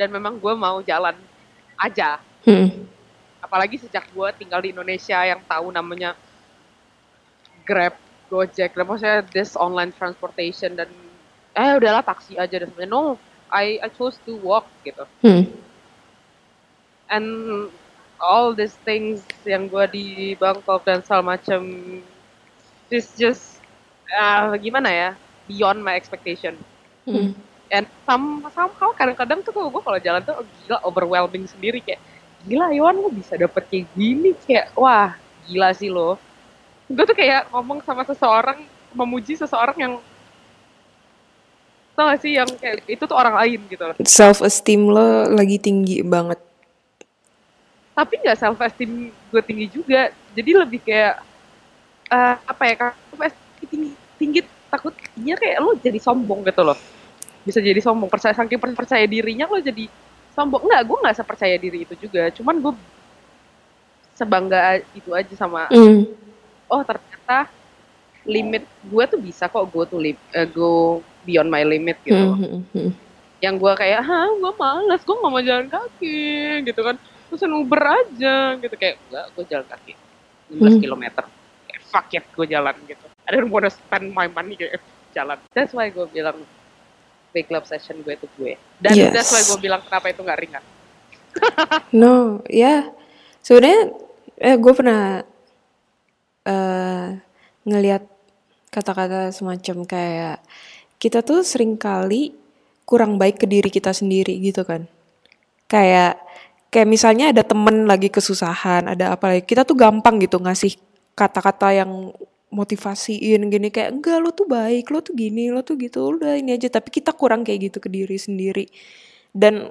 dan memang gue mau jalan aja. Hmm. Apalagi sejak gue tinggal di Indonesia yang tahu namanya Grab, Gojek, dan maksudnya this online transportation dan eh udahlah taksi aja dan sebenarnya no, I I chose to walk gitu. Hmm. and all these things yang gue di Bangkok dan segala macam is just ah, gimana ya beyond my expectation Hmm. and some somehow kadang-kadang tuh gue kalau jalan tuh oh, gila overwhelming sendiri kayak gila Iwan lo bisa dapet kayak gini kayak wah gila sih lo gue tuh kayak ngomong sama seseorang memuji seseorang yang tau gak sih yang kayak itu tuh orang lain gitu loh Self esteem lo lagi tinggi banget. Tapi nggak self esteem gue tinggi juga. Jadi lebih kayak eh, apa ya kalau tinggi tinggi takutnya kayak lo jadi sombong gitu loh. Bisa jadi sombong. Percaya saking per- percaya dirinya lo jadi sombong. Nggak gue nggak sepercaya diri itu juga. Cuman gue sebangga itu aja sama Hmm. oh ternyata limit gue tuh bisa kok. Go to lim eh, go beyond my limit gitu loh. Hmm. Yang gue kayak hah gue males. Gue nggak mau jalan kaki gitu kan pesan Uber aja gitu. Kayak enggak gue jalan kaki 15 Hmm. kilometer. Kayak fuck it gue jalan gitu. I don't wanna spend my money kayak jalan. That's why gue bilang big love session gue itu gue. Dan Yes. that's why gue bilang kenapa itu nggak ringan. <laughs> No, ya. Sebenarnya eh gue pernah eh ngelihat kata-kata semacam kayak kita tuh sering kali kurang baik ke diri kita sendiri gitu kan. Kayak kayak misalnya ada temen lagi kesusahan, ada apa lagi, kita tuh gampang gitu ngasih kata-kata yang motivasiin gini kayak enggak lo tuh baik, lo tuh gini, lo tuh gitu, udah ini aja. Tapi kita kurang kayak gitu ke diri sendiri. Dan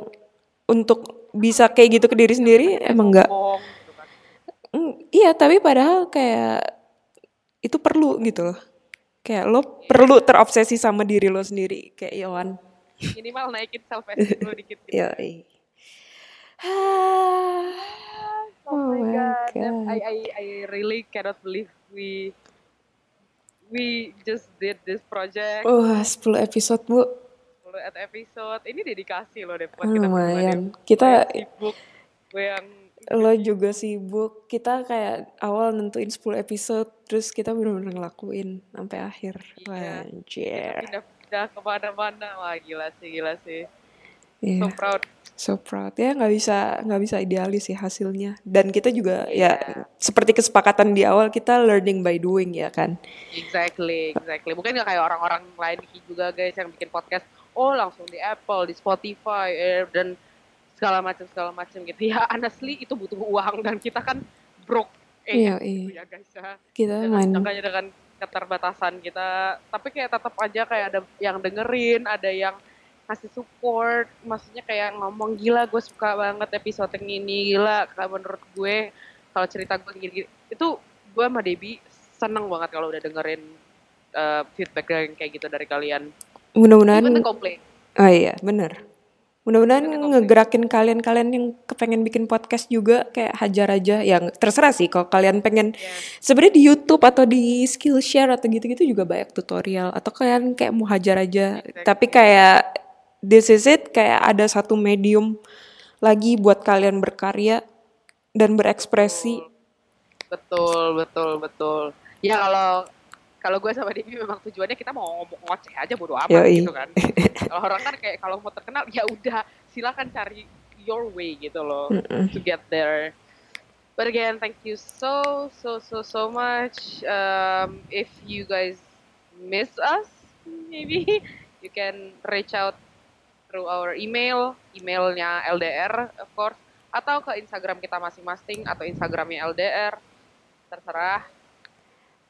untuk bisa kayak gitu ke diri sendiri emang enggak Bohong gitu kan Mm, iya tapi padahal kayak itu perlu gitu loh kayak lo perlu terobsesi sama diri lo sendiri kayak Yohan minimal naikin self esteem lo dikit gitu. <laughs> <sighs> Oh, Oh my god. God. I, I I really cannot believe we we just did this project. wah 10 episode bu 10 at episode. Ini dedikasi loh deh buat kita berdua deh. lumayan kita sibuk, gue yang lo juga sibuk kita kayak awal nentuin 10 episode terus kita bener-bener ngelakuin sampai akhir Iya. anjir pindah-pindah ke mana-mana. Wah gila sih, gila sih. So Iya. proud. So proud ya nggak bisa nggak bisa idealis sih hasilnya dan kita juga ya seperti kesepakatan di awal kita learning by doing ya kan Exactly, exactly. Mungkin gak kayak orang-orang lain juga guys yang bikin podcast. Oh langsung di Apple, di Spotify, eh, dan segala macam segala macam gitu. Ya honestly itu butuh uang dan kita kan broke. Eh, Iya, gitu iya. ya guys ya. kita main dengan keterbatasan kita tapi kayak tetap aja kayak ada yang dengerin ada yang kasih support. Maksudnya kayak ngomong gila gue suka banget episode yang ini gila kayak menurut gue. Kalau cerita gue gini, itu gue sama Debbie seneng banget kalau udah dengerin uh, feedback yang kayak gitu dari kalian. Mudah-mudahan oh iya bener. Mudah-mudahan ngegerakin kalian-kalian yang kepengen bikin podcast juga kayak hajar aja. Yang terserah sih kalau kalian pengen ya sebenarnya di YouTube atau di Skillshare atau gitu-gitu juga banyak tutorial. Atau kalian kayak mau hajar aja. Exactly. tapi kayak this is it kayak ada satu medium lagi buat kalian berkarya dan berekspresi. Betul betul betul. Ya kalau kalau gue sama Debbie memang tujuannya kita mau ngomong ngoceh aja bodo amat Yoi. gitu kan. Kalau orang kan kayak kalau mau terkenal ya udah silakan cari your way gitu loh Mm-mm. to get there. But again thank you so so so so much. Um, if you guys miss us maybe you can reach out through our email emailnya LDR of course atau ke Instagram kita masing-masing atau Instagramnya LDR terserah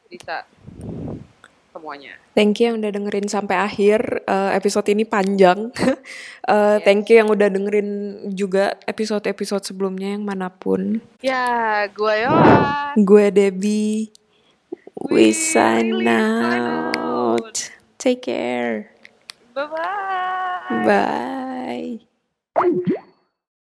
bisa semuanya. Thank you yang udah dengerin sampai akhir. Eh, episode ini panjang. <laughs> Eh, Thank you yang udah dengerin juga episode-episode sebelumnya yang mana pun. Ya, gue Yola. Gue Debbie. We, We sign sign out. Take care. Bye-bye. Bye.